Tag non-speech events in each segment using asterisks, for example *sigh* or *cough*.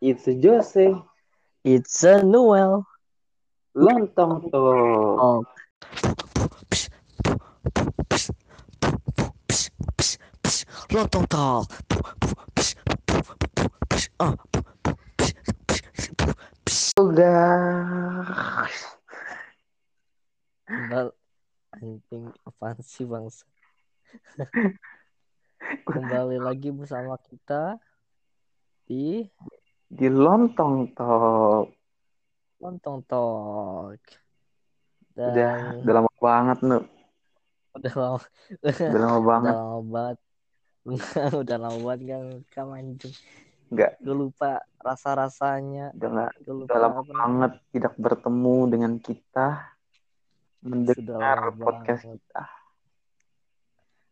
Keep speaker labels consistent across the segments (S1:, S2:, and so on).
S1: It's Jose.
S2: It's a Noel.
S1: Lontong tuh.
S2: Oh. Lontong talk. Ah.
S1: Guys.
S2: Bal anjing apaan sih bangsa? Kembali lagi bersama kita di
S1: Di lontong talk.
S2: Lontong Talk.
S1: Udah,
S2: Dan
S1: udah lama banget nu.
S2: udah lama,
S1: Udah lama *laughs* banget. *laughs*
S2: udah lama banget. udah lama banget kan kamu anjing.
S1: Enggak,
S2: Gue lupa rasa-rasanya.
S1: udah nggak.
S2: Gue lupa
S1: Udah lama
S2: apa
S1: banget tidak bertemu dengan kita. Mendengar podcast
S2: banget.
S1: kita.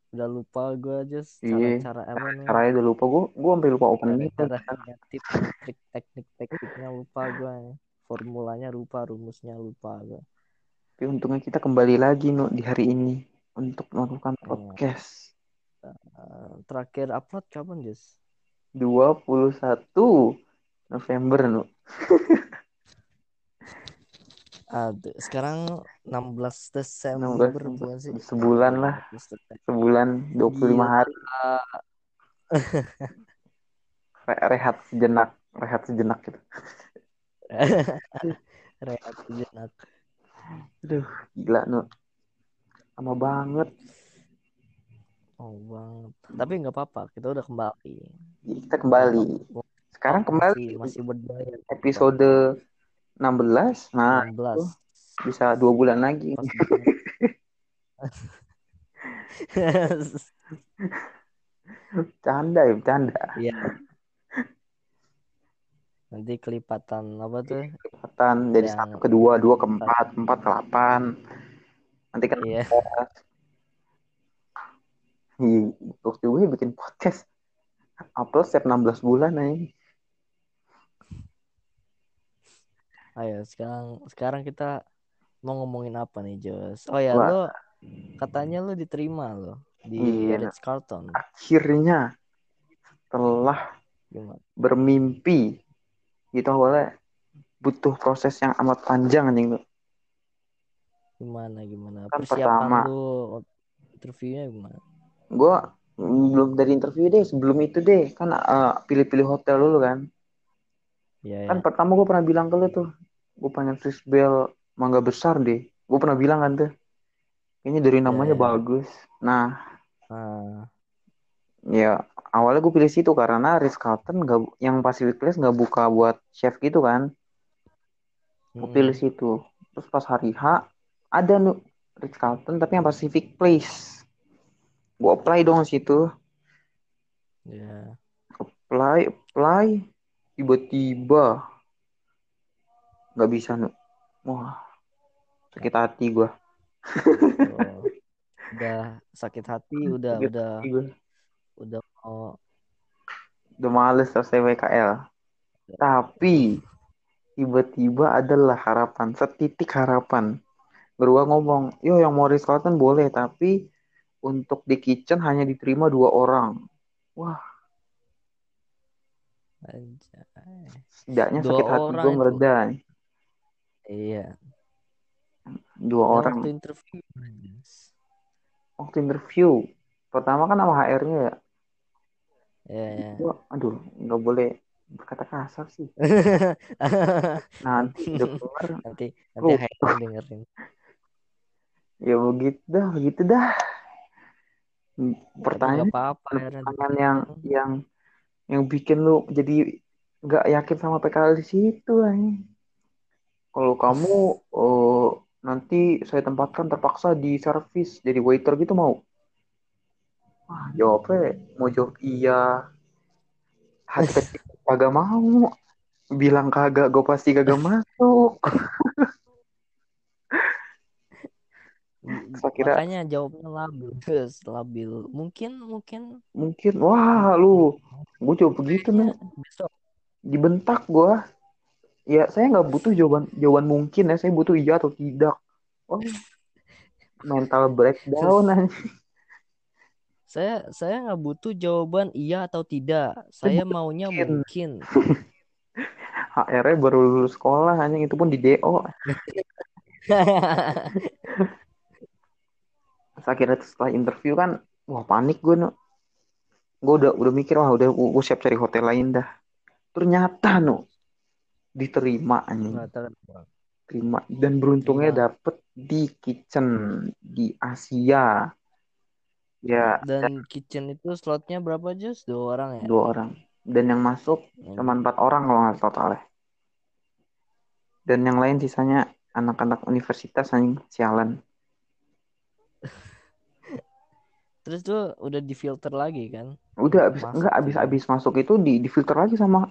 S2: Udah lupa gue aja
S1: Iya.
S2: cara-cara apa nih.
S1: Caranya udah lupa gue. Gue sampai lupa opening.
S2: Cara-caranya tips, trik, teknik-tekniknya lupa gue. Formulanya lupa, rumusnya lupa gue.
S1: Tapi untungnya kita kembali lagi nu di hari ini untuk melakukan
S2: Iya.
S1: podcast.
S2: Eh, terakhir upload kapan, Jess?
S1: 21 November nu. *laughs*
S2: Aduh, sekarang 16 Desember
S1: 16
S2: bukan sih?
S1: sebulan lah.
S2: 16 Desember.
S1: Sebulan 25
S2: Gila.
S1: hari *laughs* Re- rehat sejenak, rehat sejenak gitu. *laughs*
S2: Rehat sejenak.
S1: Aduh, gila nu. Lama banget.
S2: Oh banget. Tapi nggak apa-apa, kita udah kembali.
S1: Jadi kita kembali. Sekarang kembali
S2: Masih, masih berbayar.
S1: episode 16. Nah,
S2: 16.
S1: bisa dua bulan lagi. *laughs* Canda ya, bercanda.
S2: Iya. Nanti kelipatan apa tuh?
S1: Kelihatan dari
S2: Yang-
S1: satu ke dua, dua ke empat, empat ke delapan. Nanti kan
S2: Iya.
S1: Waktu gue bikin podcast upload setiap 16 bulan nih.
S2: Ayo sekarang sekarang kita mau ngomongin apa nih Jos? Oh ya
S1: Wah.
S2: lo katanya lo diterima lo di
S1: Iya.
S2: Ritz Carlton.
S1: Akhirnya setelah
S2: Gimana?
S1: bermimpi itu awalnya butuh proses yang amat panjang anjing lu.
S2: Gimana gimana?
S1: Kan
S2: Persiapan
S1: pertama.
S2: interviewnya gimana?
S1: Gue belum dari interview deh, sebelum itu deh kan eh, pilih-pilih hotel dulu kan.
S2: Iya
S1: Kan
S2: ya.
S1: pertama gue pernah bilang ke lu tuh, gue pengen fish bell mangga besar deh. Gue pernah bilang kan tuh, kayaknya dari namanya
S2: iya.
S1: bagus. Nah,
S2: Ah,
S1: ya awalnya gue pilih situ karena Ritz Carlton nggak yang Pacific Place nggak buka buat chef gitu kan. Gue
S2: mm-mm.
S1: pilih situ. Terus pas hari H ada nu Ritz Carlton tapi yang Pacific Place. Gue apply dong situ.
S2: Ya.
S1: Apply, apply. Tiba-tiba nggak bisa nu. Wah, sakit hati gue.
S2: Oh. Udah sakit hati, *laughs* udah
S1: Sakit
S2: udah
S1: hati gua.
S2: udah mau
S1: Udah males selesai WKL. Tapi tiba-tiba adalah harapan, setitik harapan. Berdua ngomong, yo yang mau Carlton boleh, tapi untuk di kitchen hanya diterima dua orang. Wah,
S2: Anjay.
S1: setidaknya
S2: Dua
S1: sakit hati gue
S2: itu.
S1: mereda.
S2: Iya.
S1: Dua
S2: Dan
S1: orang.
S2: waktu interview?
S1: Waktu interview, pertama kan sama HR-nya ya.
S2: Ya, ya.
S1: Gua, aduh, nggak boleh berkata kasar sih. *laughs* Nanti denger, *laughs*
S2: nanti nanti
S1: Oh.
S2: HR dengerin.
S1: ya begitu dah, begitu dah. Pertanyaan,
S2: nggak apa-apa ya
S1: pertanyaan yang yang yang bikin lu jadi nggak yakin sama PKL di situ anjing. Kalau kamu oh, nanti saya tempatkan terpaksa di servis jadi waiter gitu mau? Wah, jawabnya mau jawab iya. Hati kecil kagak mau. Bilang kagak, gue pasti kagak masuk. *laughs* Saya kira-
S2: Makanya jawabnya labil, Terus labil. Mungkin mungkin
S1: Mungkin, wah lu, gue jawab begitu nih.
S2: besok.
S1: Dibentak gue. Ya, saya nggak butuh jawaban jawaban mungkin ya, saya butuh iya atau tidak. Oh, mental breakdown anjing.
S2: Saya saya nggak butuh jawaban iya atau tidak. Saya maunya
S1: mungkin. *laughs*
S2: mungkin.
S1: HR-nya baru lulus sekolah anjing itu pun di DO. *laughs* Akhirnya setelah interview kan wah panik gue no. Gue udah udah mikir wah udah gue siap cari hotel lain dah. Ternyata no diterima anjing. Terima dan beruntungnya
S2: Terima.
S1: dapet di kitchen di Asia. Ya
S2: dan kitchen itu slotnya berapa Jus? Dua orang ya?
S1: dua orang. Dan yang masuk cuma empat orang kalau nggak totalnya. Dan yang lain sisanya anak-anak universitas anjing sialan. *laughs*
S2: Terus tuh udah difilter lagi kan?
S1: Udah abis
S2: Masuk
S1: enggak abis abis masuk itu di di filter lagi sama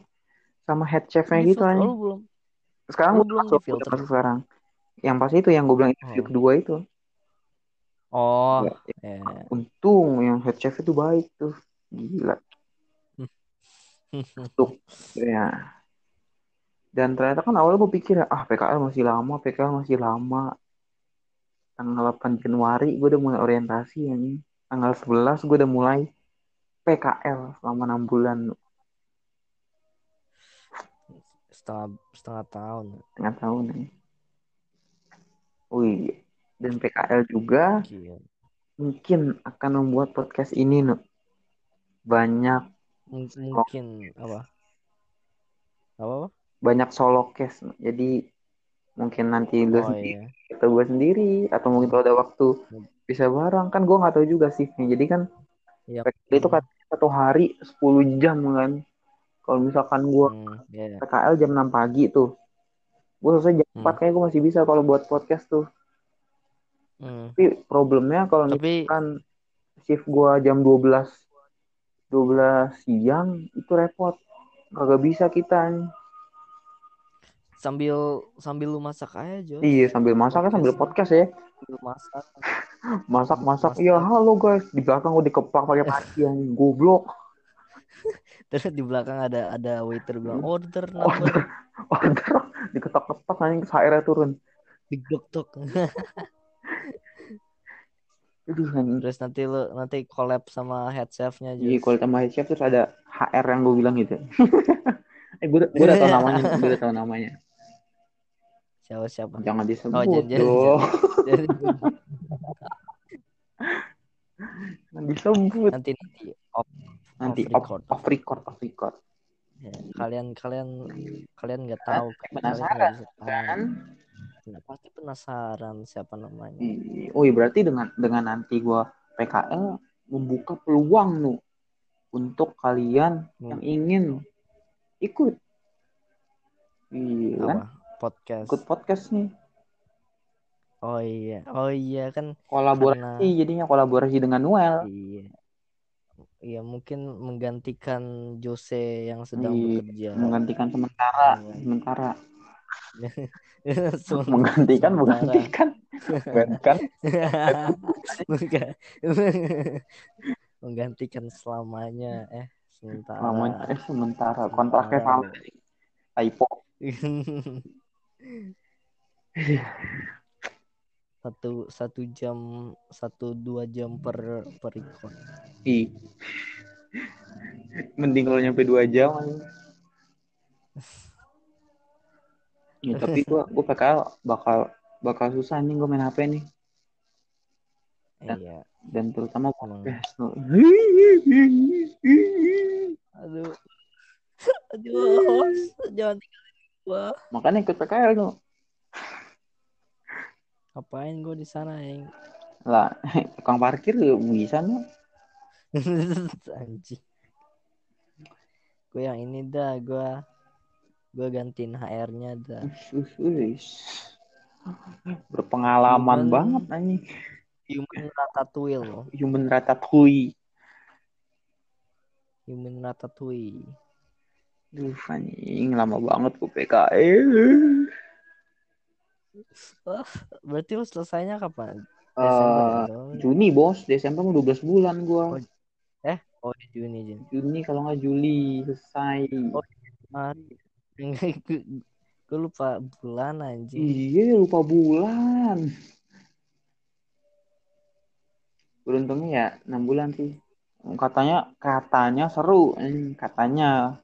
S1: sama head chefnya gitu anjing.
S2: Oh, lu belum.
S1: Sekarang udah
S2: belum
S1: masuk,
S2: di-filter?
S1: udah masuk sekarang. Yang pas itu yang gue bilang interview
S2: Oh.
S1: kedua itu.
S2: Oh,
S1: Ya,
S2: ya.
S1: Untung yang head chef itu baik tuh. Gila. *laughs* Ya. Dan ternyata kan awalnya gue pikir ah PKL masih lama, PKL masih lama. Tanggal 8 Januari gue udah mulai orientasi ini. Tanggal 11 gue udah mulai PKL selama 6 bulan
S2: setengah setengah tahun.
S1: setengah tahun nih. Wih, dan PKL juga
S2: Gila.
S1: mungkin akan membuat podcast ini no. banyak
S2: mungkin apa? Apa? apa?
S1: banyak solo case. no. Jadi mungkin nanti lu
S2: Oh
S1: sendiri
S2: iya.
S1: atau gue sendiri atau mungkin kalau ada waktu bisa bareng kan gue nggak tahu juga sih. Jadi kan. PKL itu katanya satu hari 10 jam kan. Kalau misalkan gue
S2: Hmm, iya.
S1: PKL jam 6 pagi tuh. Gue selesai jam
S2: Hmm.
S1: 4 kayak gue masih bisa kalau buat podcast tuh.
S2: Hmm.
S1: Tapi problemnya kalau
S2: Tapi
S1: misalkan shift gue jam 12 12 siang itu repot. Kagak bisa kita. nih.
S2: sambil sambil lu masak aja, Jo.
S1: Iya sambil masak kan sambil podcast ya.
S2: Sambil masak.
S1: Masak *laughs* masak.
S2: Masak.
S1: Iya halo guys di belakang gue dikepak pakai pagi yang goblok.
S2: Terus di belakang ada ada waiter bilang order *laughs*
S1: Order
S2: number
S1: order diketok-ketok nanti airnya turun.
S2: digetok. *laughs*
S1: Aduh.
S2: Terus nanti lu nanti collab sama head chefnya
S1: Iya,
S2: Jus.
S1: kalau tambah head chef terus ada HR yang gue bilang gitu. *laughs* eh, gue, gue udah tau namanya, gue udah tau namanya.
S2: Siapa siapa?
S1: Jangan disebut
S2: Oh, jangan- jangan-. Jadi,
S1: Jangan disebut.
S2: nanti nanti off,
S1: Nanti
S2: off record.
S1: off record, off record.
S2: Ya, kalian kalian kalian nggak tahu? Kalian
S1: penasaran. Kan?
S2: Nah, pasti penasaran siapa namanya.
S1: Oh iya berarti dengan dengan nanti gue PKL membuka peluang nu untuk kalian yang ingin ikut. Iya kan?
S2: Podcast.
S1: Ikut podcast nih.
S2: Oh iya, oh iya kan
S1: Kolaborasi
S2: Karena-
S1: jadinya kolaborasi dengan Noel.
S2: iya. Iya mungkin menggantikan Jose yang sedang
S1: Iya,
S2: bekerja.
S1: Menggantikan sementara,
S2: Iya.
S1: sementara. *laughs* *laughs*
S2: Sementara.
S1: menggantikan menggantikan *laughs* menggantikan
S2: Bukan. menggantikan selamanya eh sementara
S1: namanya eh sementara kontraknya sama typo
S2: satu satu jam satu dua jam per per record.
S1: Ih. mending kalau nyampe dua jam ya, tapi gua gua PKL bakal bakal susah nih gua main HP nih. Dan-
S2: iya.
S1: dan terutama podcast
S2: aduh. *laughs* Aduh jangan tinggalin gua.
S1: Makanya ikut PKL tuh
S2: ngapain gua di sana yang
S1: lah *laughs* tukang parkir juga bisa nih *laughs*
S2: anjing. Gue yang ini dah gue gue gantiin HR-nya dah.
S1: Berpengalaman
S2: Human-
S1: banget anjing.
S2: human ratatouille
S1: human ratatouille.
S2: Human ratatouille.
S1: Duh, anjing lama banget gue PKL.
S2: Berarti lu selesainya kapan ya, atau-
S1: Juni bos, Desember mau 12 bulan gua.
S2: Oh, eh oh di Juni Juni
S1: Juni kalau nggak Juli selesai.
S2: Oh. Mari. gue lupa bulan anjing
S1: Iya lupa bulan. Beruntungnya ya 6 bulan sih. Katanya katanya seru, katanya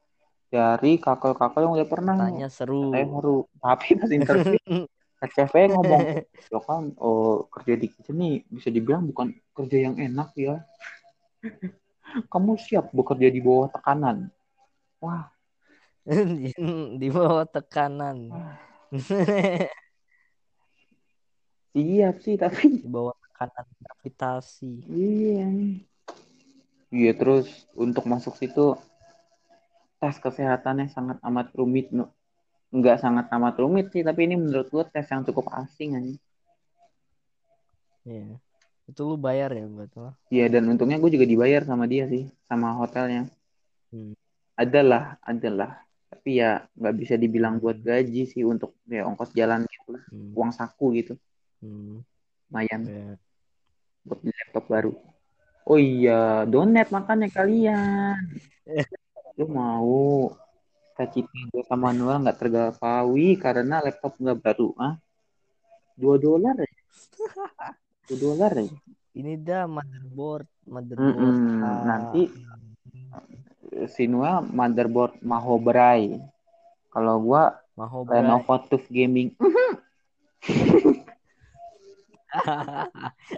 S1: dari kakak-kakak yang udah pernah
S2: Katanya seru.
S1: katanya seru tapi pas interview *laughs* CV ngomong *laughs* ya kan oh kerja di kitchen nih bisa dibilang bukan kerja yang enak ya. *laughs* Kamu siap bekerja di bawah tekanan? Wah. *laughs*
S2: Di bawah tekanan.
S1: siap sih tapi
S2: di bawah tekanan gravitasi.
S1: iya. Iya terus untuk masuk situ tes kesehatannya sangat amat rumit no nggak sangat amat rumit sih tapi ini menurut gue tes yang cukup asing aja
S2: Iya. Itu lu bayar ya buat lo?
S1: iya dan untungnya gue juga dibayar sama dia sih sama hotelnya
S2: Hmm.
S1: adalah adalah tapi ya nggak bisa dibilang buat gaji sih untuk ya ongkos jalan gitu lah
S2: Hmm.
S1: uang saku gitu
S2: Hmm.
S1: lumayan
S2: Iya.
S1: buat beli laptop baru oh iya donet makanya kalian *laughs* lu mau cita-cita gue sama Noel nggak tergapaui karena laptop nggak baru ah dua dolar aja *laughs* dua dolar aja
S2: Ini dah motherboard, motherboard.
S1: Mm-mm.
S2: ah,
S1: nanti si Noel motherboard Mahobrai kalau gua
S2: Maho Bray.
S1: Lenovo Gaming *laughs*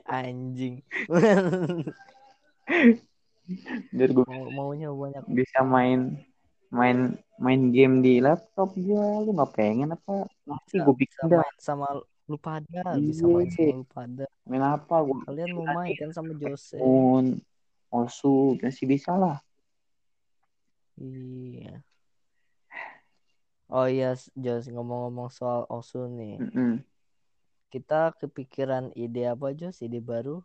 S2: Anjing. *laughs*
S1: biar gue
S2: Mau maunya banyak.
S1: bisa main main main game di laptop gua lu nggak pengen apa nanti gue
S2: Bisa
S1: bikin dah
S2: main sama lu pada, bisa
S1: Iya.
S2: main sama lu pada.
S1: main apa gue
S2: Kalian mau main kan sama Jose?
S1: pun Osu masih bisa lah
S2: Iya. Oh iya, Jos ngomong-ngomong soal Osu nih.
S1: Mm-mm.
S2: Kita kepikiran ide apa Jos? Ide baru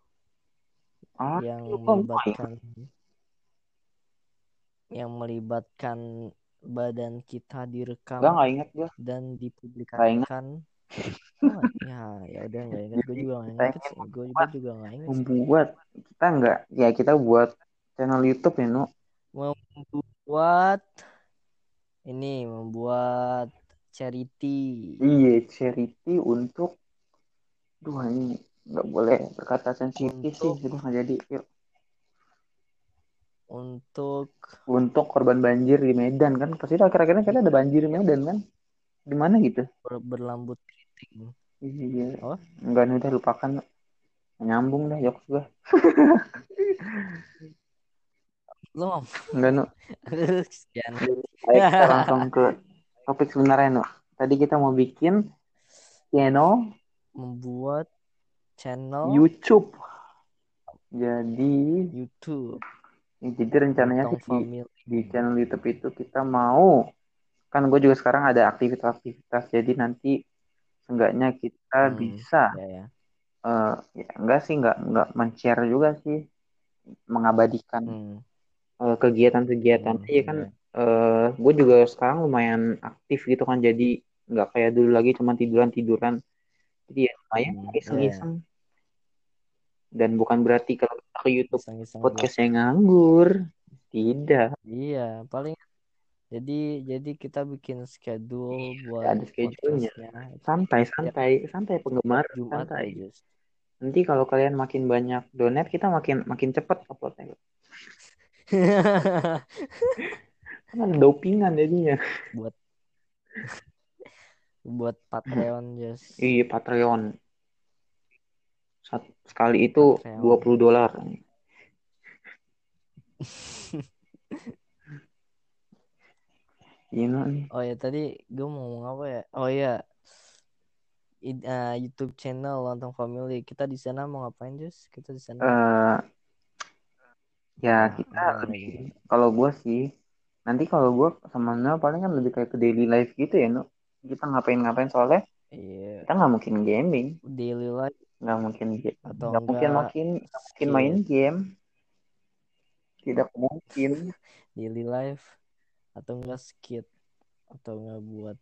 S1: ah
S2: yang melibatkan yang melibatkan badan kita direkam
S1: Enggak nggak inget gue
S2: dan dipublikasikan. Oh, ya, ya udah nggak ingat. Gue juga nggak ingat.
S1: Kita
S2: Gue juga juga nggak ingat. sih.
S1: membuat kita nggak ya kita buat channel YouTube ya nu
S2: Membuat ini membuat charity.
S1: iya charity untuk Duh ini nggak boleh berkata sensitif sih sudah nggak jadi yuk
S2: untuk
S1: untuk korban banjir di Medan kan? Pasti akhir-akhirnya kita ada banjir di Medan kan? Di mana gitu?
S2: Ber- berlambut keriting.
S1: iya.
S2: Apa?
S1: enggak nih udah lupakan. Nyambung dah jokes gue
S2: Lo *laughs*
S1: enggak nu. *laughs*
S2: Sekian.
S1: Baik, kita *laughs* langsung ke topik sebenarnya nu. Tadi kita mau bikin channel
S2: membuat channel
S1: YouTube. Jadi
S2: YouTube
S1: ya, jadi rencananya sih di, channel YouTube itu kita mau kan gue juga sekarang ada aktivitas-aktivitas jadi nanti seenggaknya kita
S2: Hmm,
S1: bisa
S2: Ya ya.
S1: eh, ya enggak sih enggak enggak men-share juga sih mengabadikan
S2: Hmm,
S1: eh, kegiatan-kegiatan.
S2: Hmm,
S1: iya kan
S2: ya.
S1: eh gue juga sekarang lumayan aktif gitu kan jadi nggak kayak dulu lagi cuma tiduran tiduran jadi ya lumayan
S2: Hmm,
S1: iseng-iseng dan bukan berarti kalau kita ke YouTube
S2: Iseng-iseng
S1: podcastnya nganggur. Tidak.
S2: Iya, paling jadi jadi kita bikin schedule buat
S1: ada schedule-nya. santai santai santai penggemar
S2: Jumat
S1: santai.
S2: aja.
S1: nanti kalau kalian makin banyak donat kita makin makin cepet uploadnya. *laughs* Kan ada dopingan jadinya.
S2: Buat *laughs* buat Patreon just
S1: iya Patreon Sat- sekali itu
S2: Patreon.
S1: 20 dolar Gila nih.
S2: Oh ya tadi gue mau ngomong apa ya? Oh ya I- eh, YouTube channel Lontong Family kita di sana mau ngapain Jus? Kita di sana.
S1: Eh, ya
S2: Nah,
S1: kita
S2: gimana
S1: lebih kalau gue sih nanti kalau gue sama Nel paling kan lebih kayak ke daily life gitu ya nu kita ngapain-ngapain soalnya
S2: Iya,
S1: kita nggak mungkin gaming
S2: daily life
S1: nggak mungkin
S2: Atau
S1: nggak mungkin makin nggak mungkin main game. Tidak mungkin. *laughs*
S2: Daily life. Atau enggak skit. Atau enggak buat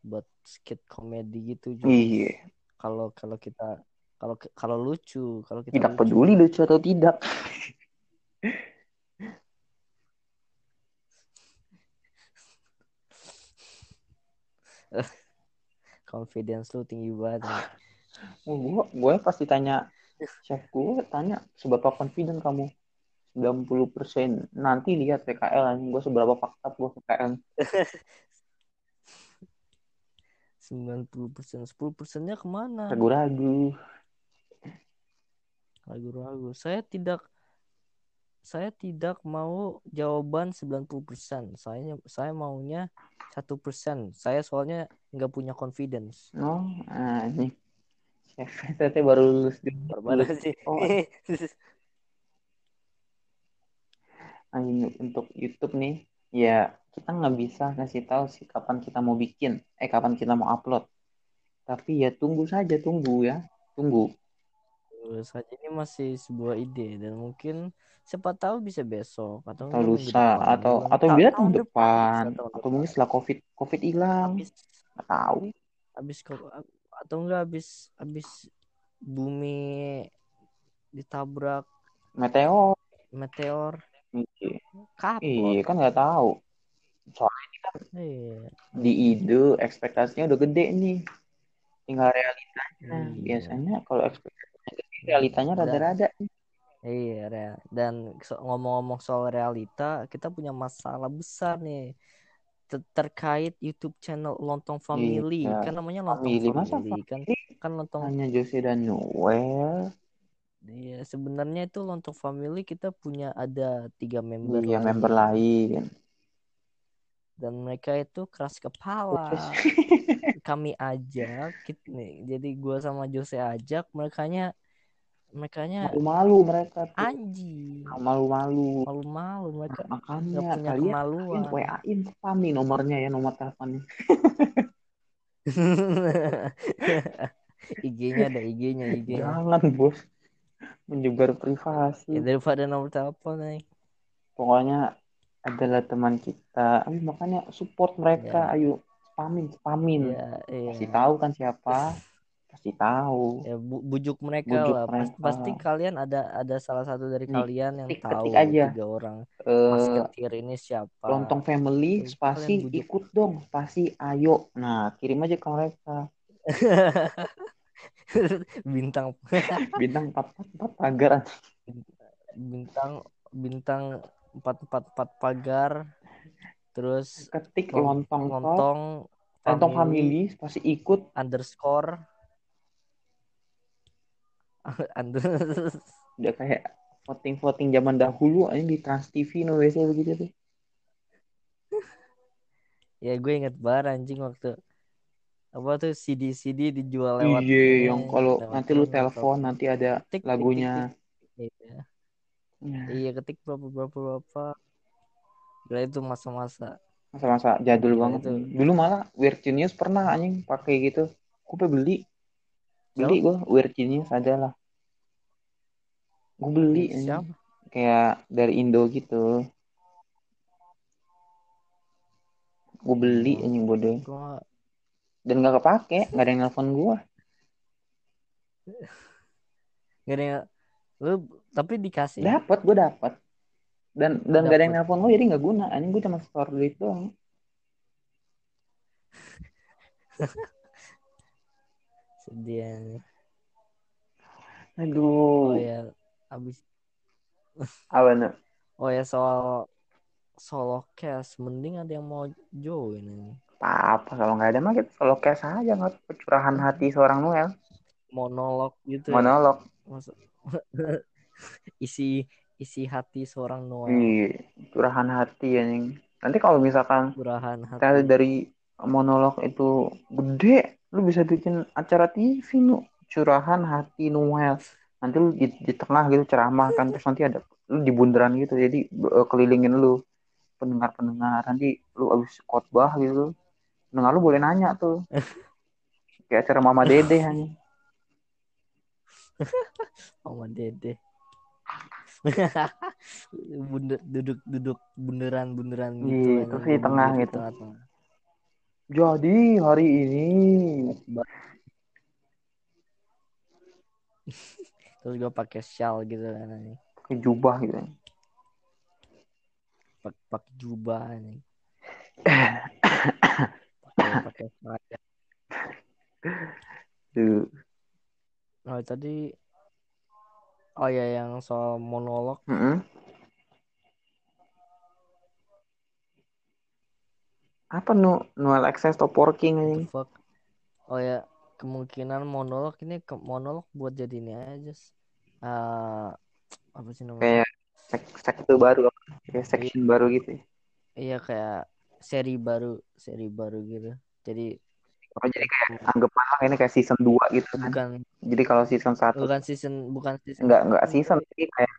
S2: buat skit komedi gitu Jus.
S1: iya.
S2: Kalau kalau kita kalau kalau lucu, kalau kita
S1: tidak
S2: lucu.
S1: peduli lucu atau tidak. *laughs* *laughs*
S2: Confidence lu tinggi banget. Nih.
S1: oh, gue gue pasti tanya chef gue tanya seberapa confident kamu 90%. Nanti lihat PKL anjing gue seberapa fakta gue PKL.
S2: 90 persen 10 persennya ke mana
S1: Ragu-ragu.
S2: ragu-ragu saya tidak saya tidak mau jawaban 90 persen saya saya maunya satu persen saya soalnya nggak punya confidence
S1: No, anjing. *laughs* Teh baru lulus di lulus.
S2: sih
S1: Oh, anjing *laughs* untuk YouTube nih, ya kita nggak bisa ngasih tahu sih kapan kita mau bikin, eh kapan kita mau upload. Tapi ya tunggu saja, tunggu ya, tunggu.
S2: Terus saja ini masih sebuah ide dan mungkin siapa tahu bisa besok atau,
S1: Atau lusa,
S2: depan,
S1: atau
S2: bulan-
S1: atau
S2: ta-
S1: bila
S2: tahun
S1: depan, atau mungkin setelah COVID COVID hilang, nggak tahu.
S2: habis atau enggak habis habis bumi ditabrak
S1: Meteor,
S2: meteor
S1: iya,
S2: kapot
S1: iya kan nggak tahu. Soalnya
S2: iya
S1: di ide ekspektasinya udah gede nih, tinggal realitanya.
S2: Iya.
S1: Biasanya kalau ekspektasinya gede, realitanya rada-rada.
S2: Iya, dan ngomong-ngomong soal realita, kita punya masalah besar nih Ter- terkait YouTube channel Lontong Family.
S1: Iya,
S2: Kan namanya Lontong
S1: Family masa
S2: Family, kan kan Lontong
S1: hanya Jose dan Noel.
S2: Iya, sebenarnya itu Lontong Family kita punya ada tiga member
S1: Iya,
S2: lain.
S1: member lain.
S2: dan mereka itu keras kepala. Kami ajak, kit- nih, jadi gua sama Jose ajak, merekanya merekanya
S1: Malu-malu mereka tuh.
S2: anjing,
S1: Malu-malu.
S2: malu-malu mereka nggak
S1: Makanya
S2: punya
S1: kalian
S2: kemaluan.
S1: kalian WA-in spam nih nomornya ya, nomor teleponnya. *laughs*
S2: IG-nya ada IG-nya, IG-nya.
S1: Jangan, Bos. Menyebar
S2: Ya
S1: privasi.
S2: daripada nomor telepon nih.
S1: Pokoknya adalah teman kita. Ayo makanya support mereka.
S2: Ya.
S1: Ayo spamin, spamin.
S2: Ya, iya.
S1: Pasti tahu kan siapa? Pasti tahu.
S2: Ya, bu- bujuk mereka
S1: Bujuk
S2: lah.
S1: Mereka.
S2: Pasti kalian ada ada salah satu dari
S1: Nih,
S2: kalian yang
S1: ketik-
S2: tahu
S1: ketik aja.
S2: tiga orang Mas
S1: Eh,
S2: Ketir ini siapa.
S1: Lontong family
S2: Terus
S1: spasi ikut dong spasi ayo nah kirim aja ke mereka *laughs*
S2: bintang *laughs*
S1: bintang 444 pagar
S2: bintang bintang empat empat empat pagar terus
S1: ketik
S2: Lon-
S1: lontong
S2: lontong
S1: lontong
S2: family
S1: family spasi ikut
S2: underscore *laughs* under
S1: udah kayak voting voting zaman dahulu aja di Trans TV no biasanya begitu tuh. *laughs*
S2: Ya gue inget banget anjing waktu apa tuh CD CD dijual lewat
S1: iya yang kalau nanti lu telepon nanti ada
S2: Tik, tik,
S1: lagunya.
S2: tik, tik. Iya.
S1: Nah,
S2: iya ketik berapa berapa berapa. Gila itu masa-masa.
S1: Masa-masa jadul
S2: Gila,
S1: banget
S2: itu.
S1: dulu malah Weird Genius pernah anjing pakai gitu. Gue beli. Beli gue Weird Genius adalah gue beli
S2: siapa?
S1: Kayak dari Indo gitu. Gue beli
S2: Hmm.
S1: anjing bodoh.
S2: gua
S1: dan gak kepake nggak ada yang nelfon gue
S2: gak ada yang lu tapi dikasih.
S1: Dapat gue dapat dan dan gak ada yang
S2: Dapet.
S1: nelfon gue jadi nggak guna. Anjing gue cuma store duit doang. *laughs*
S2: Sedih
S1: aduh.
S2: Oh ya abis
S1: apa nih? *laughs*
S2: Oh ya soal solo cast mending ada yang mau join anjing.
S1: apa apa kalau nggak ada mah kita solo cash aja nggak kecurahan hati seorang Noel.
S2: Monolog gitu ya.
S1: monolog.
S2: Masa- *laughs* isi isi hati seorang Noel.
S1: Iya curahan hati anjing. Nanti kalau misalkan
S2: curahan hati.
S1: dari monolog itu gede lu bisa bikin acara TV nu. Curahan hati Noel nanti lu di, di tengah gitu ceramah kan terus nanti ada lu di bundaran gitu jadi eh, kelilingin lu. Pendengar pendengar nanti lu abis khotbah gitu pendengar lu boleh nanya tuh. *laughs* Kayak acara Mama Dede hanya *laughs*
S2: sama Dede. *laughs* Bunder, duduk duduk bunderan bunderan gitu
S1: Iya, terus di tengah gitu.
S2: tengah-tengah.
S1: jadi hari ini
S2: terus gue pakai shawl gitu kan ini,
S1: pakai jubah gitu
S2: pakai pak jubah ini, *coughs* pakai seragam. Oh tadi oh ya yang soal monolog.
S1: Mm -hmm. apa nu no, no access to working ini?
S2: oh ya kemungkinan monolog ini ke monolog buat jadi ini aja. Uh, apa sih namanya?
S1: Kayak sek sekte baru kayak section baru gitu. ya.
S2: Iya kayak seri baru, seri baru gitu. Jadi
S1: Oh, jadi kayak anggapanlah ini kayak season 2 gitu kan.
S2: bukan
S1: Jadi kalau season 1
S2: bukan season bukan season
S1: enggak enggak season tapi kayak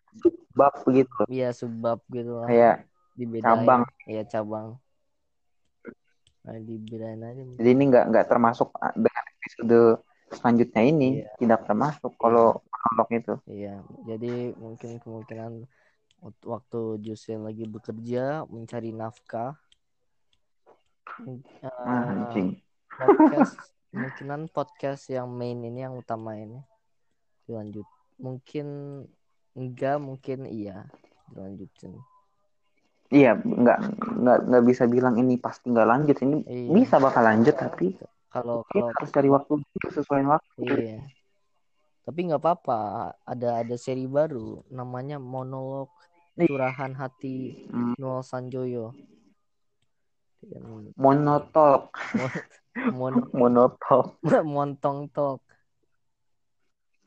S1: bab begitu.
S2: Iya subbab gitu lah.
S1: Kayak
S2: Dibedain.
S1: cabang.
S2: Iya cabang. Nah, dibedain aja.
S1: Jadi ini enggak enggak termasuk dengan episode selanjutnya ini
S2: Iya.
S1: tidak termasuk kalau monolog itu.
S2: Iya, jadi mungkin kemungkinan wak- waktu Jose lagi bekerja mencari nafkah. Mung- eh,
S1: Ah, anjing.
S2: podcast *laughs* kemungkinan podcast yang main ini yang utama ini dilanjut. Mungkin enggak, mungkin iya dilanjutin.
S1: Iya, enggak enggak enggak bisa bilang ini pasti enggak lanjut. Ini
S2: Iya.
S1: bisa bakal lanjut tapi
S2: Kalau
S1: kita
S2: kalau
S1: harus cari waktu sesuai waktu.
S2: iya. Tapi nggak apa-apa, ada ada seri baru namanya monolog curahan hati
S1: Hmm,
S2: Noel Sanjoyo. Dan
S1: monotalk,
S2: mon *laughs*
S1: monotalk, *laughs*
S2: montong talk.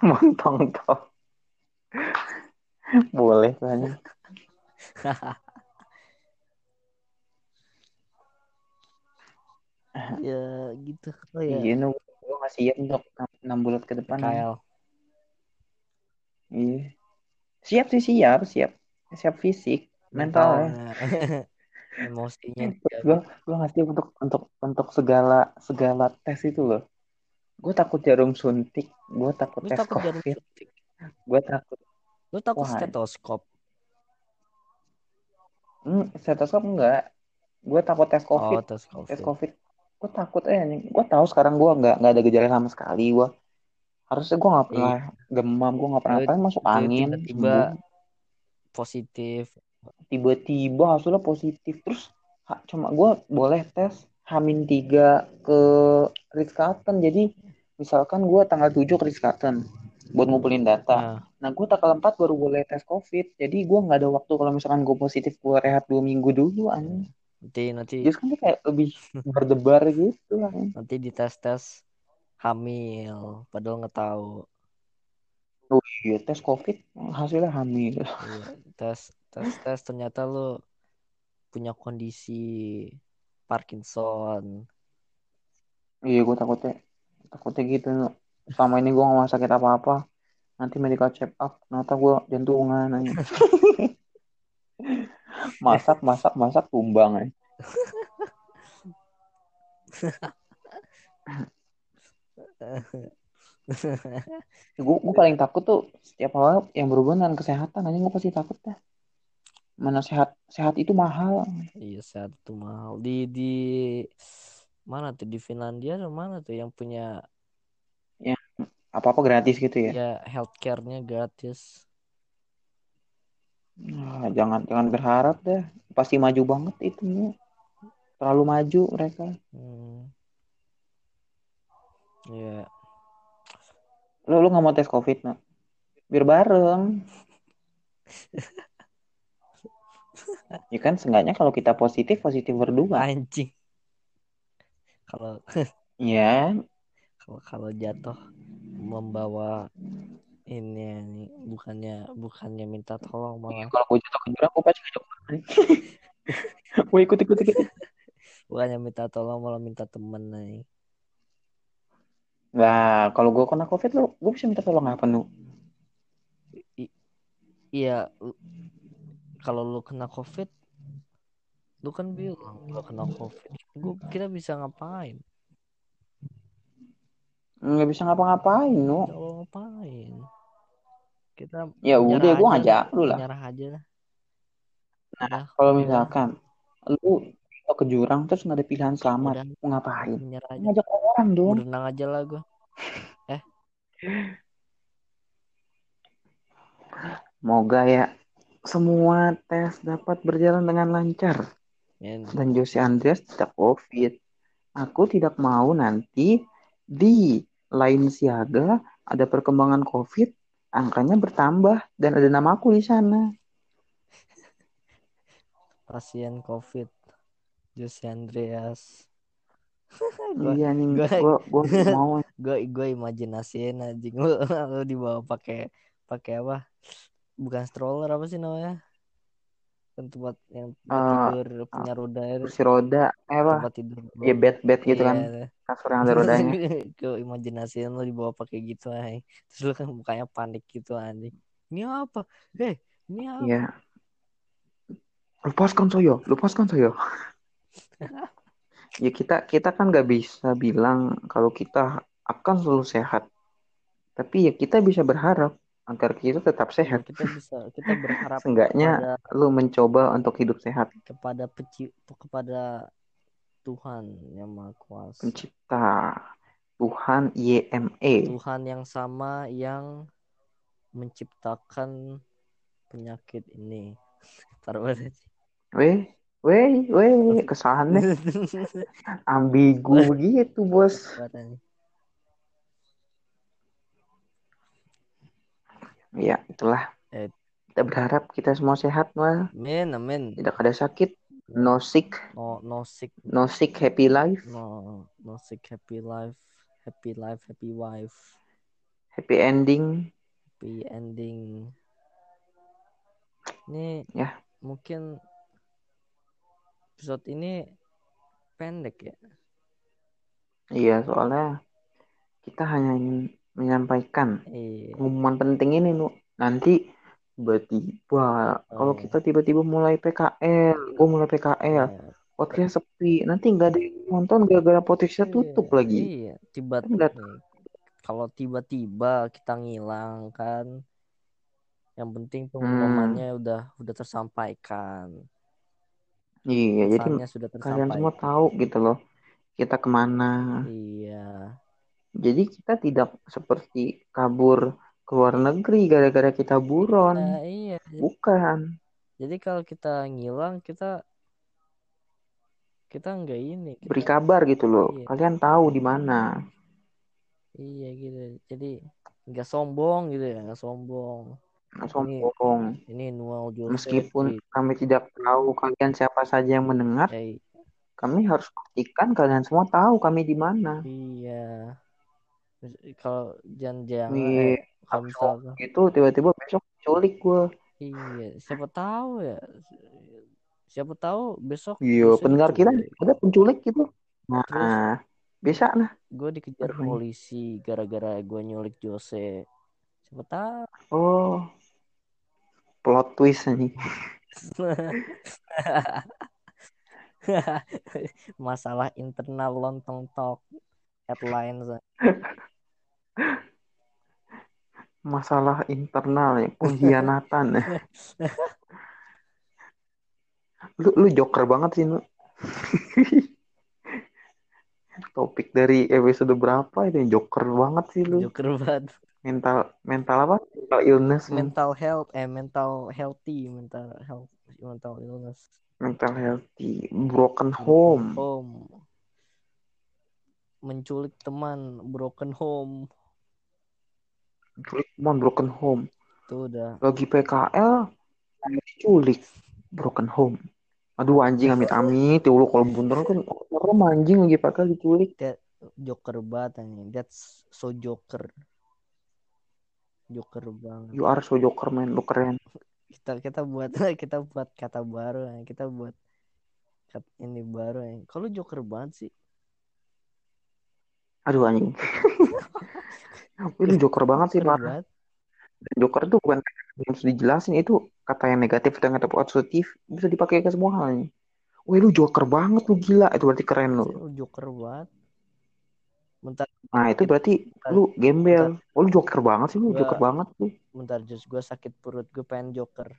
S1: montong talk. Boleh banyak. *laughs*
S2: ya gitu. Oh ya,
S1: Iya, no, gue siap untuk 6 bulan ke depan.
S2: KL.
S1: Iya. Siap sih siap, siap. Siap fisik, mental ya.
S2: Mentalnya. *laughs* Emosinya
S1: Gue gue nggak siap untuk untuk untuk segala segala tes itu loh. Gue takut jarum suntik, gue takut
S2: Lu
S1: tes
S2: takut jarum
S1: covid,
S2: suntik.
S1: gue takut.
S2: Lu takut
S1: Wah.
S2: stetoskop.
S1: Hmm, stetoskop enggak. Gue takut tes covid.
S2: Oh, tes
S1: tes
S2: covid.
S1: Gue takut eh nih gue tahu sekarang gue nggak nggak ada gejala sama sekali gue harusnya gue nggak pernah demam gue nggak pernah
S2: Lu-
S1: apa masuk
S2: lu
S1: angin
S2: tiba-tiba. Positif.
S1: tiba-tiba hasilnya positif terus ha- cuma gue boleh tes Hamin tiga ke Ritz Carlton jadi misalkan gue tanggal 7 ke Ritz Carlton buat ngumpulin data.
S2: Nah,
S1: nah gue tanggal 4 baru boleh tes covid. Jadi gue nggak ada waktu kalau misalkan gue positif gue rehat dua minggu dulu anjing
S2: nanti nanti
S1: Just kan kayak lebih berdebar gitu anjing.
S2: nanti dites tes hamil padahal nggak tahu
S1: Oh iya, tes COVID hasilnya hamil.
S2: Iya, tes tes tes ternyata lu punya kondisi Parkinson
S1: Iya, gue takutnya takutnya gitu. Selama ini gue gak mau sakit apa-apa. Nanti medical check up, ternyata gue jantungan. *laughs* masak, masak, masak, tumbang. *laughs* anjing. Gue gue paling takut tuh setiap hal yang berhubungan dengan kesehatan. Aja gue pasti takut dah. Mana sehat sehat itu mahal.
S2: iya sehat tuh mahal di di mana tuh di Finlandia atau mana tuh yang punya
S1: Apa-apa gratis gitu ya.
S2: ya healthcare-nya gratis
S1: Nah, jangan jangan berharap dah. Pasti maju banget itu. Terlalu maju mereka.
S2: hmm. ya
S1: Lu lu gak mau tes COVID, no? Biar bareng. *laughs* ya kan seenggaknya kalau kita positif positif berdua.
S2: anjing kalau
S1: Iya, *laughs*
S2: kalau kalau jatuh membawa bukannya bukannya minta tolong malah
S1: kalau gue jatuh ke jurang gue pasti ngajak *laughs* gue ikut ikut ikut.
S2: bukannya minta tolong malah minta temen nih
S1: Nah, kalau gue kena COVID lu, gue bisa minta tolong apa nu?
S2: iya lu- kalau lu kena covid lu kan bilang lu kena covid gua kita bisa ngapain
S1: Nggak bisa ngapa-ngapain nu.
S2: Nggak ngapain kita
S1: Ya udah, gue
S2: aja
S1: ngajak lu lah.
S2: menyerah aja lah
S1: Nah,
S2: Udah,
S1: kalau misalkan lu ke jurang terus nggak ada pilihan selamat,
S2: Udah.
S1: mau ngapain?
S2: aja
S1: Ngajak orang dong.
S2: berenang aja lah gue *laughs*
S1: Moga ya semua tes dapat berjalan dengan lancar.
S2: Men,
S1: dan Jose Andreas tidak COVID. Aku tidak mau nanti di lain siaga ada perkembangan COVID, angkanya bertambah dan ada namaku di sana.
S2: pasien covid Jose Andreas. *laughs* Gue
S1: Iya nih,
S2: gue
S1: gua gua *laughs* mau.
S2: gue gue imajinasiin anjing. Lu, *laughs* lu dibawa pakai pakai apa? Bukan stroller apa sih namanya kan tempat yang tempat
S1: eh
S2: tidur punya roda itu
S1: kursi roda, eh apa?
S2: tempat tidur
S1: Ya bed bed gitu
S2: iya
S1: kan, kasur yang ada rodanya. *laughs*
S2: ke imajinasiin lu dibawa pakai gitu ay. terus lu kan mukanya panik gitu anjing ini apa eh ini apa
S1: Iya. Lepaskan saya, lepaskan saya. *laughs* ya kita kita kan nggak bisa bilang kalau kita akan selalu sehat. Tapi ya kita bisa berharap agar kita tetap
S2: Ya,
S1: sehat.
S2: kita bisa kita berharap
S1: Seenggaknya
S2: kepada
S1: lu mencoba untuk hidup sehat.
S2: kepada peci, kepada Tuhan yang maha kuasa
S1: Pencipta Tuhan YME.
S2: Tuhan yang sama yang menciptakan penyakit ini *laughs* taruh aja
S1: Weh, weh, weh, kesannya *laughs* ambigu begitu, Bos. Ya, itulah.
S2: Eh.
S1: Kita berharap kita semua sehat, Noel.
S2: amin amin
S1: Tidak ada sakit, no sick,
S2: no no sick
S1: no sick happy life,
S2: no no sick happy life happy life happy wife
S1: happy ending.
S2: happy ending ini
S1: Ya.
S2: mungkin episode ini pendek ya
S1: Iya, soalnya kita hanya ingin menyampaikan
S2: iya
S1: pengumuman penting ini, Nu. Nanti tiba-tiba kalau
S2: Oh.
S1: kita tiba-tiba mulai PKL, gue mulai PKL,
S2: Iya.
S1: podcast sepi, nanti nggak ada yang nonton gara-gara podcastnya tutup
S2: Iya,
S1: lagi.
S2: Iya, tiba
S1: Kan
S2: kalau tiba-tiba kita ngilang kan, yang penting
S1: Hmm.
S2: pengumumannya udah udah tersampaikan,
S1: Iya, jadi
S2: pesannya sudah
S1: kalian semua
S2: tersampaikan.
S1: tahu gitu loh kita ke mana.
S2: Iya,
S1: Jadi kita tidak seperti kabur ke luar negeri gara-gara kita buron.
S2: nah iya.
S1: Bukan.
S2: Jadi kalau kita ngilang kita kita nggak ini, kita
S1: Beri kabar gitu loh.
S2: Iya.
S1: Kalian tahu di mana.
S2: iya gitu. Jadi nggak sombong gitu ya, nggak sombong.
S1: Nggak Sombong.
S2: Ini Noel Jose.
S1: Meskipun kami tidak tahu kalian siapa saja yang mendengar,
S2: Eh,
S1: kami harus pastikan kalian semua tahu kami di mana.
S2: iya. Terus Kalau jangan-jangan
S1: Nih,
S2: eh, kalau
S1: itu tiba-tiba besok culik gue.
S2: Iya, siapa tahu ya. Siapa tahu besok
S1: Iya, pendengar kita ada penculik gitu. Nah,
S2: Terus
S1: bisa nah.
S2: gue dikejar
S1: Aduh.
S2: polisi gara-gara gue nyulik Jose. Siapa tahu.
S1: Oh, plot twist nih. *laughs*
S2: Masalah internal lontong talk headlines. *laughs*
S1: Masalah internal ya, pengkhianatan. lu lu joker banget sih lu. Topik dari episode berapa itu joker banget sih lu.
S2: Joker banget.
S1: Mental mental apa? Mental illness, men.
S2: Mental health eh mental healthy, mental health, mental illness.
S1: mental healthy, broken home.
S2: Home. Menculik teman, broken home.
S1: Culik teman broken home.
S2: Itu udah
S1: Lagi PKL, diculik broken home. Aduh anjing amit-amit, ya Allah kalau bener kan serem anjing lagi PKL diculik.
S2: joker banget anjing. That's so joker. Joker banget.
S1: You are so joker man, lu keren.
S2: Kita kita buat *laughs* kita buat kata baru. Kita buat ini baru. Kalau joker banget sih.
S1: Aduh anjing. *laughs* Lu joker banget sih, parah.
S2: banget.
S1: Dan Joker itu bukan harus dijelasin itu kata yang negatif dan kata positif bisa dipakai ke semua hal nih. Wih lu joker banget lu gila itu berarti keren lu.
S2: Lu joker banget. Bentar,
S1: Nah itu berarti lu gembel. Oh lu joker banget sih lu
S2: Gua-
S1: joker banget lu.
S2: bentar just gue sakit perut, gue pengen joker.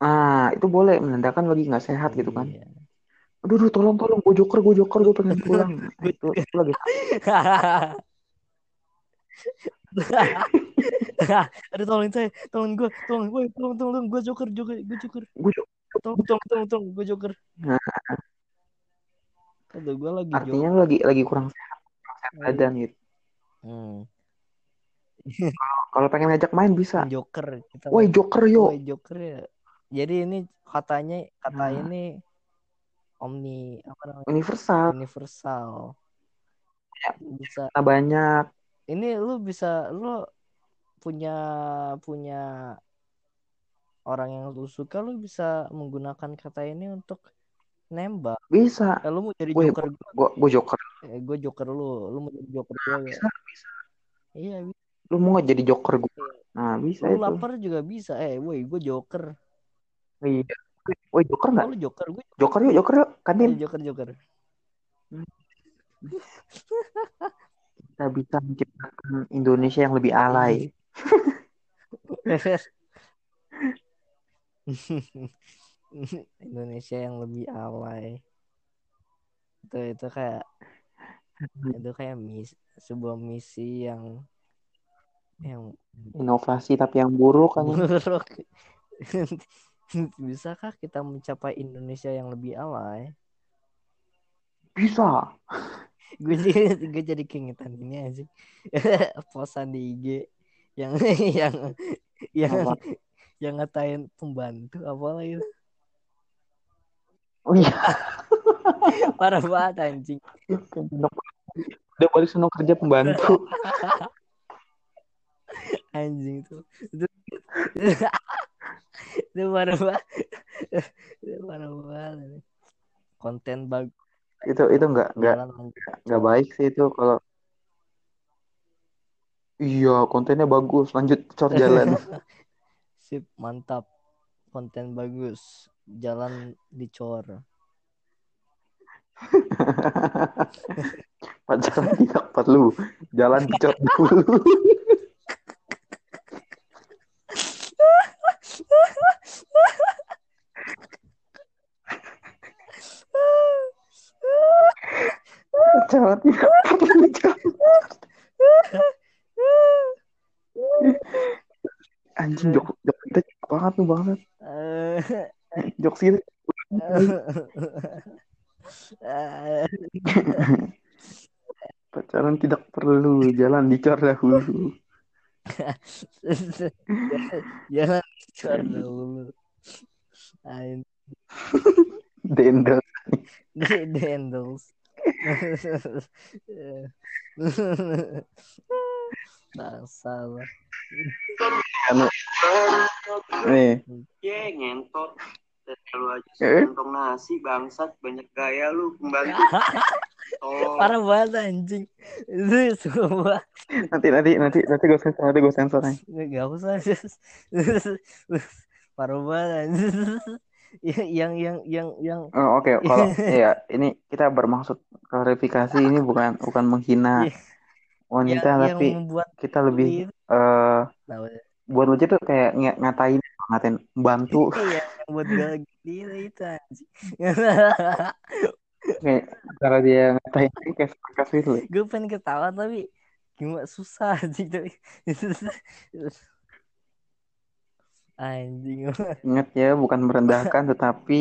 S1: Nah itu boleh menandakan lagi nggak sehat gitu kan. Aduh, aduh tolong tolong gue joker gue joker gue pengen pulang. *laughs* Nah, itu, lagi
S2: Aduh tolongin saya, tolongin gue, tolong gue, tolong, tolong, tolong, gue joker, joker, gue joker,
S1: gue joker.
S2: tolong, tolong, tolong, tolong, gue joker.
S1: Nah.
S2: Aduh, gue lagi
S1: Artinya
S2: joker.
S1: lagi lagi kurang sehat, badan gitu.
S2: Hmm, *laughs*
S1: Kalau pengen ngajak main bisa.
S2: joker kita.
S1: Woi joker yo.
S2: Woi, joker ya. jadi ini katanya kata
S1: Nah.
S2: ini omni apa namanya?
S1: Universal.
S2: Universal. Bisa.
S1: Nah, banyak.
S2: Ini lu bisa lu punya punya orang yang lu suka lu bisa menggunakan kata ini untuk nembak.
S1: Bisa.
S2: Eh, lu mau jadi joker gue
S1: gue joker.
S2: Eh, gue joker lu. Lu mau jadi joker gue ya?
S1: Bisa
S2: iya bisa.
S1: lu mau jadi joker gue nah bisa
S2: lu
S1: itu.
S2: lapar juga bisa. Eh woi gue joker.
S1: Iya Woi joker
S2: oh,
S1: nggak
S2: lu joker gue
S1: joker yuk joker yuk kantin
S2: eh, joker joker.
S1: Kita bisa menciptakan Indonesia yang lebih alay. *laughs*
S2: Indonesia yang lebih alay. Itu itu kayak itu kayak mis sebuah misi yang yang
S1: inovasi tapi yang buruk kan *laughs*
S2: buruk *laughs* bisakah kita mencapai Indonesia yang lebih alay?
S1: Bisa. *laughs*
S2: Gue jadi gue jadi keingetan ini aja. *laughs* Posan di IG yang yang yang
S1: Apa?
S2: yang ngatain pembantu apa lagi
S1: oh iya.
S2: Parah banget anjing.
S1: Udah balik senang kerja pembantu.
S2: Anjing tuh itu parah banget. Itu parah banget. Konten bagus
S1: itu itu nggak nggak
S2: jalan lancar.
S1: nggak baik sih itu kalau iya kontennya bagus. Lanjut cor jalan. *laughs*
S2: Sip mantap. Konten bagus. Jalan dicor.
S1: Pacaran tidak perlu jalan dicor dulu *laughs* pacaran tidak perlu jalan anjing jok jok kita banget tuh banget
S2: Eh,
S1: jok sih. Pacaran tidak perlu jalan dicor dahulu.
S2: Jalan dicor dulu Ain.
S1: Dendel
S2: di dendels. Bangsa lah.
S1: Anu nih
S3: Ya ngentot. Lu aja
S1: Eh?
S3: kantong nasi bangsat banyak gaya lu pembantu. *laughs* Oh,
S2: Parah banget anjing. Itu semua.
S1: nanti nanti nanti nanti gue sensor nanti gue sensor nih
S2: Gak usah. *laughs* Parah banget anjing. yang yang yang yang
S1: Oh, Oke, kalau *laughs* ya ini kita bermaksud klarifikasi ini bukan bukan menghina
S2: Iya.
S1: Wanita
S2: yang, yang
S1: tapi
S2: membuat
S1: kita lebih eh
S2: tahu
S1: buat lucu tuh kayak ng- ngatain ngatain bantu *laughs*
S2: Iya, yang buat gal gitu itu anjing. *laughs*
S1: kayak cara dia ngatain kayak sarkas gitu loh.
S2: gue pengen ketawa tapi gimana susah anjing tapi *laughs* anjing
S1: Ingat ya bukan merendahkan tetapi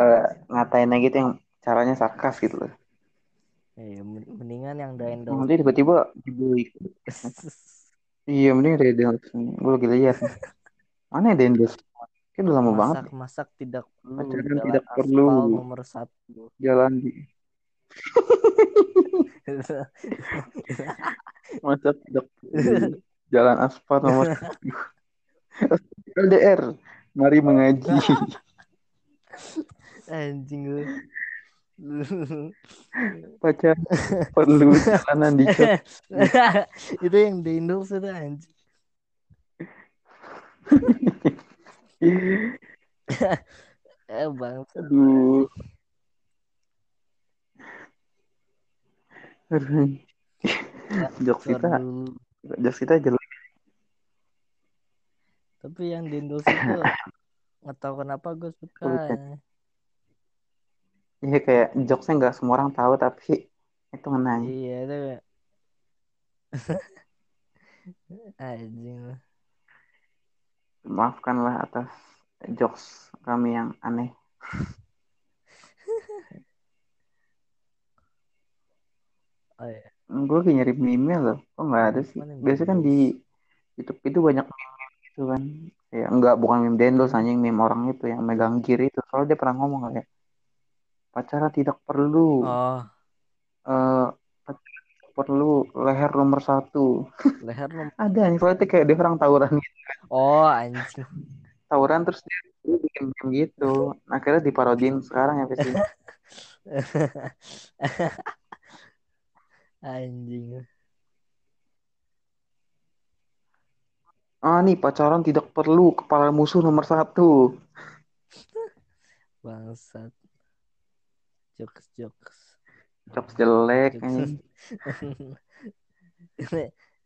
S1: eh ngatain gitu yang caranya sarkas gitu loh.
S2: Ya, men- mendingan yang Daendel
S1: Nanti tiba-tiba dibeli. *laughs* Iya, mending dari Dendels. Gue lagi lihat. Mana ya Dendels? Kayak udah lama banget.
S2: masak masak tidak perlu
S1: Pacaran
S2: jalan
S1: tidak perlu.
S2: nomor satu
S1: Jalan di *laughs* masa tidak perlu. Jalan aspal nomor satu. *laughs* LDR. Mari mengaji.
S2: anjing lu
S1: Pacaran perlu jalanan di *laughs*
S2: itu yang Daendel itu anjing *laughs* eh bang
S1: Aduh. Jokes
S2: cor
S1: kita, jokes kita jelek.
S2: tapi yang Daendel itu nggak tahu kenapa gue suka.
S1: Iya kayak jokesnya nggak semua orang tahu tapi itu ngena.
S2: iya itu *laughs* anjing.
S1: Maafkanlah atas jokes kami yang aneh. *laughs*
S2: oh iya
S1: Gue lagi nyari meme loh. Kok nggak ada sih? Biasanya kan di YouTube itu banyak meme gitu kan. Ya enggak bukan meme Dendos anjing meme orang itu yang megang gear itu. Soalnya dia pernah ngomong kayak pacaran tidak perlu
S2: oh
S1: eh pacaran tidak perlu leher nomor satu.
S2: leher nomor *laughs*
S1: Ada nih soalnya kayak dia orang tawuran gitu.
S2: oh anjing
S1: Tawuran terus dia, bikin meme gitu. Akhirnya diparodin sekarang ya pasti. *laughs*
S2: anjing
S1: Ah nih pacaran tidak perlu kepala musuh nomor satu.
S2: bangsat jokes jokes
S1: Jokes jelek
S2: Jokes.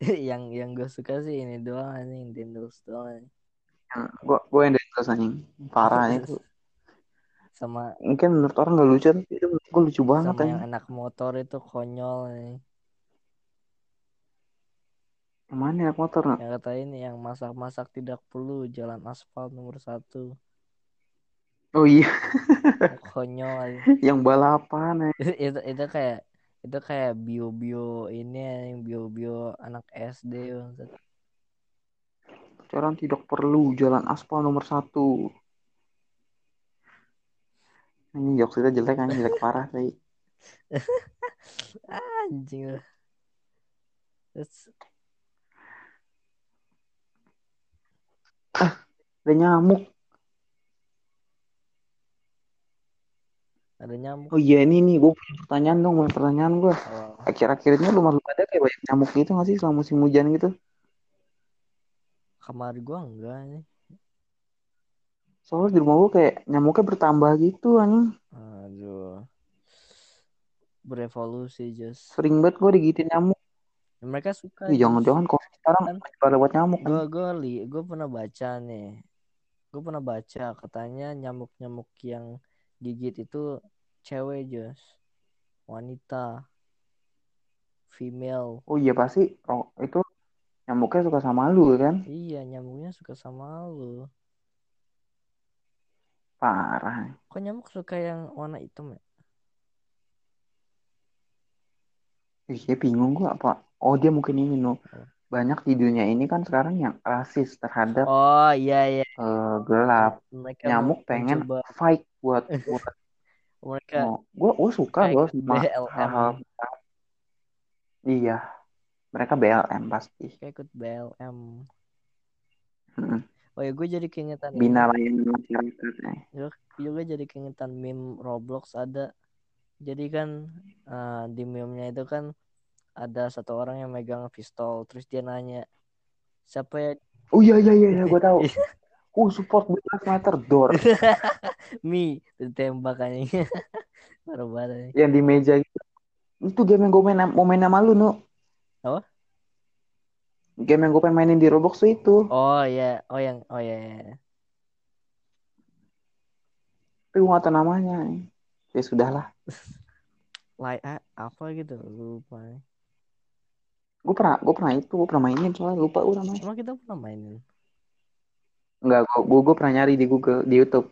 S2: *laughs* yang yang gue suka sih ini doang anjing Dendos doang.
S1: Yang gua gua yang Dendos anjing. Parah itu.
S2: sama
S1: Mungkin menurut orang gak lucu tapi itu menurut gua lucu banget
S2: sama yang anak motor itu konyol.
S1: Yang mana anak motor?
S2: Yang kata ini yang masak-masak tidak perlu jalan aspal nomor satu
S1: Oh iya,
S2: konyol anjing. *laughs*
S1: yang balapan anjing.
S2: itu, itu kayak itu kayak bio bio ini yang bio bio anak SD bangsat.
S1: Pacaran tidak perlu jalan aspal nomor satu. Ini jokes kita jelek anjing jelek parah sih. *laughs*
S2: anjing lah. Terus
S1: Ada nyamuk.
S2: Ada nyamuk
S1: Oh iya ini nih gue punya pertanyaan dong, punya pertanyaan gue.
S2: oh,
S1: Akhir-akhir ini lu ada kayak banyak nyamuk gitu gak sih selama musim hujan gitu?
S2: kamar gua enggak nih
S1: Soalnya di rumah gue kayak nyamuknya bertambah gitu anjing.
S2: aduh berevolusi just
S1: Sering banget gue digigitin nyamuk.
S2: mereka suka
S1: Ih, jangan-jangan kok sekarang
S2: Kan-
S1: lewat nyamuk kan?
S2: gue gue li gue pernah baca nih gue pernah baca katanya nyamuk nyamuk yang gigit itu cewek just wanita female
S1: Oh iya pasti oh, itu nyamuknya suka sama lu kan?
S2: iya nyamuknya suka sama lu
S1: Parah.
S2: kok nyamuk suka yang warna hitam ya
S1: Iya bingung gue apa? Oh dia mungkin ini no. Banyak di dunia ini kan sekarang yang rasis terhadap
S2: oh iya iya.
S1: eh, gelap.
S2: mereka
S1: Nyamuk pengen
S2: mencoba
S1: fight buat *laughs* buat
S2: mereka
S1: gue gue suka gue sama hal-hal iya mereka BLM pasti.
S2: Kayak ikut BLM
S1: Mm.
S2: oh ya gue jadi keingetan
S1: bina layanan eh.
S2: juga jadi keingetan meme Roblox ada. Jadi kan eh, di meme-nya itu kan ada satu orang yang megang pistol terus dia nanya siapa ya?
S1: Oh iya iya iya, iya gue tahu. *laughs* Oh support 12 meter door. *laughs*
S2: Mi ditembak *laughs* parah banget anjing.
S1: yang di meja gitu. Itu game yang gue main mau main sama lu nu.
S2: Apa?
S1: game yang gue pengen mainin di Roblox tuh itu.
S2: Oh ya oh yang oh ya, ya. ya.
S1: tapi gue gak tahu namanya. Ya sudahlah.
S2: Like ah, apa gitu? Lupa
S1: gue pernah gue pernah itu gue pernah mainin soalnya lupa gue namanya.
S2: Emang kita pernah mainin.
S1: Enggak, gue gue pernah nyari di Google di YouTube.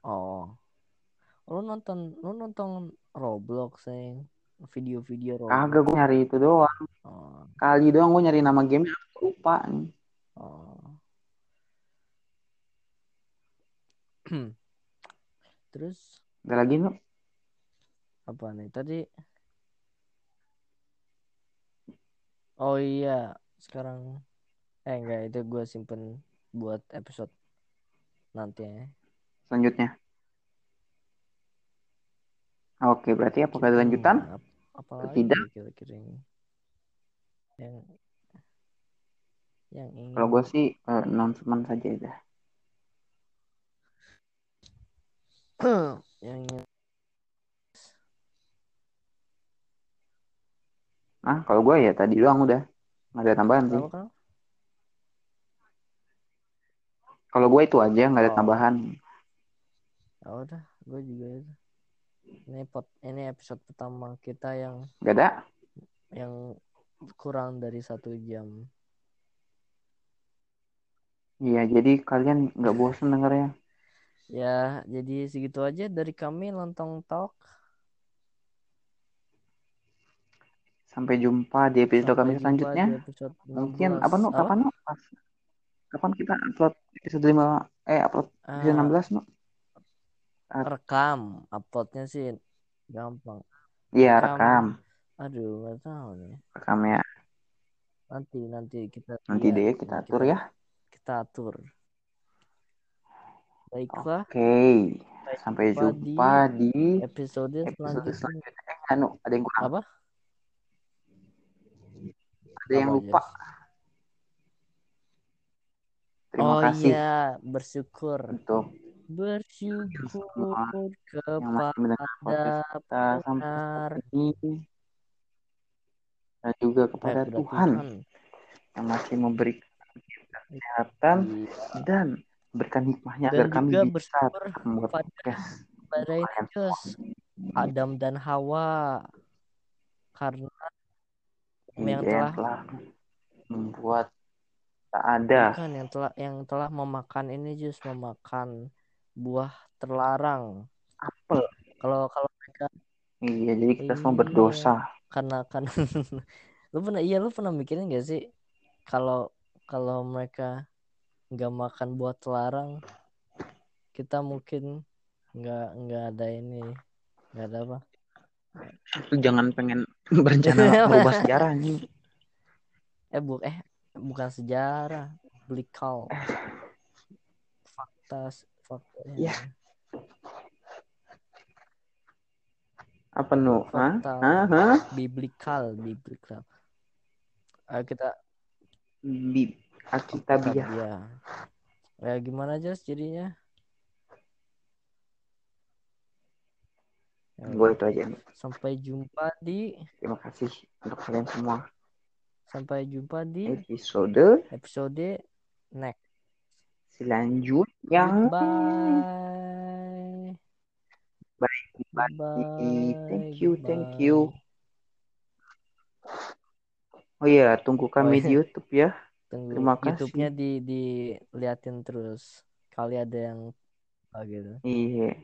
S2: Oh. Lu nonton lu nonton Roblox sih video-video Roblox.
S1: Kagak gue nyari itu doang.
S2: Oh,
S1: kali doang gue nyari nama game lupa
S2: oh. *clears throat* terus?
S1: Ada lagi nu
S2: apa nih? Tadi oh iya sekarang eh enggak itu gue simpen buat episode nanti ya.
S1: Selanjutnya. Oke berarti apakah ada
S2: Hmm,
S1: lanjutan
S2: ap- apalagi
S1: Tidak.
S2: kira-kira ini? Yang yang ingin
S1: Kalau gue sih eh, announcement saja udah. *clears throat*
S2: yang ingin
S1: Nah, kalau gue ya tadi doang udah. Nggak ada tambahan sih. Kalau gue itu aja nggak ada
S2: Oh.
S1: tambahan.
S2: ya udah gue juga ini pot ini episode pertama kita yang
S1: Gak ada.
S2: yang kurang dari satu jam
S1: Iya, jadi kalian nggak bosan dengernya.
S2: ya jadi segitu aja dari kami lontong talk
S1: Sampai jumpa di episode
S2: Sampai
S1: kami selanjutnya.
S2: di episode
S1: Mungkin
S2: 16.
S1: apa nu? Kapan nu? Pas kapan kita upload episode 5 eh upload episode
S2: Ah,
S1: 16 no?
S2: rekam uploadnya sih gampang
S1: Iya,
S2: Rekam.
S1: rekam.
S2: aduh nggak tahu nih
S1: Rekamnya
S2: nanti nanti kita
S1: nanti
S2: iya,
S1: deh kita atur ya.
S2: kita atur baiklah
S1: Oke. Sampai
S2: jumpa
S1: jumpa di
S2: episode
S1: episode
S2: selanjutnya
S1: selanjutnya. Eh, anu, ada yang kurang.
S2: apa
S1: Ada yang lupa. Terima
S2: oh
S1: kasih.
S2: iya bersyukur.
S1: Untuk
S2: bersyukur kepada benar
S1: ini. Dan juga kepada
S2: kepada
S1: Tuhan, yang masih memberikan kesehatan
S2: Iya.
S1: dan memberikan hikmahnya
S2: Dan
S1: agar kami bisa membuat podcast
S2: Adam dan Hawa. Karena yang
S1: Iya,
S2: telah
S1: telah membuat tak ada
S2: bukan yang telah yang telah memakan ini jus memakan buah terlarang
S1: apel.
S2: kalau kalau mereka
S1: Iya, jadi kita semua
S2: Iya.
S1: berdosa.
S2: karena kan *laughs* lu pernah iya lu pernah mikirin gak sih kalau kalau mereka nggak makan buah terlarang kita mungkin nggak nggak ada ini nggak ada apa
S1: Lu jangan pengen *laughs* berencana merubah sejarah nih.
S2: eh bu eh bukan sejarah blikal fakta fakta
S1: Ya. Apa nu?
S2: Fakta.
S1: Hah?
S2: biblikal biblikal Ayo kita
S1: Bi Alkitabiah.
S2: ya ya gimana aja jadinya
S1: Gue itu aja
S2: sampai jumpa di
S1: Terima kasih untuk kalian semua.
S2: sampai jumpa di
S1: Episode
S2: episode next
S1: selanjutnya.
S2: bye
S1: Bye.
S2: bye
S1: Thank you, thank
S2: goodbye.
S1: you. Oh iya, tunggu kami
S2: Oh,
S1: di YouTube ya.
S2: tunggu
S1: Terima kasih.
S2: YouTube-nya di diliatin terus kali ada yang ah, gitu
S1: Iya.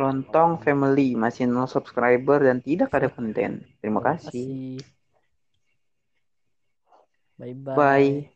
S1: Lontong Family masih nol subscriber dan tidak ada konten. Terima kasih.
S2: bye bye
S1: Bye.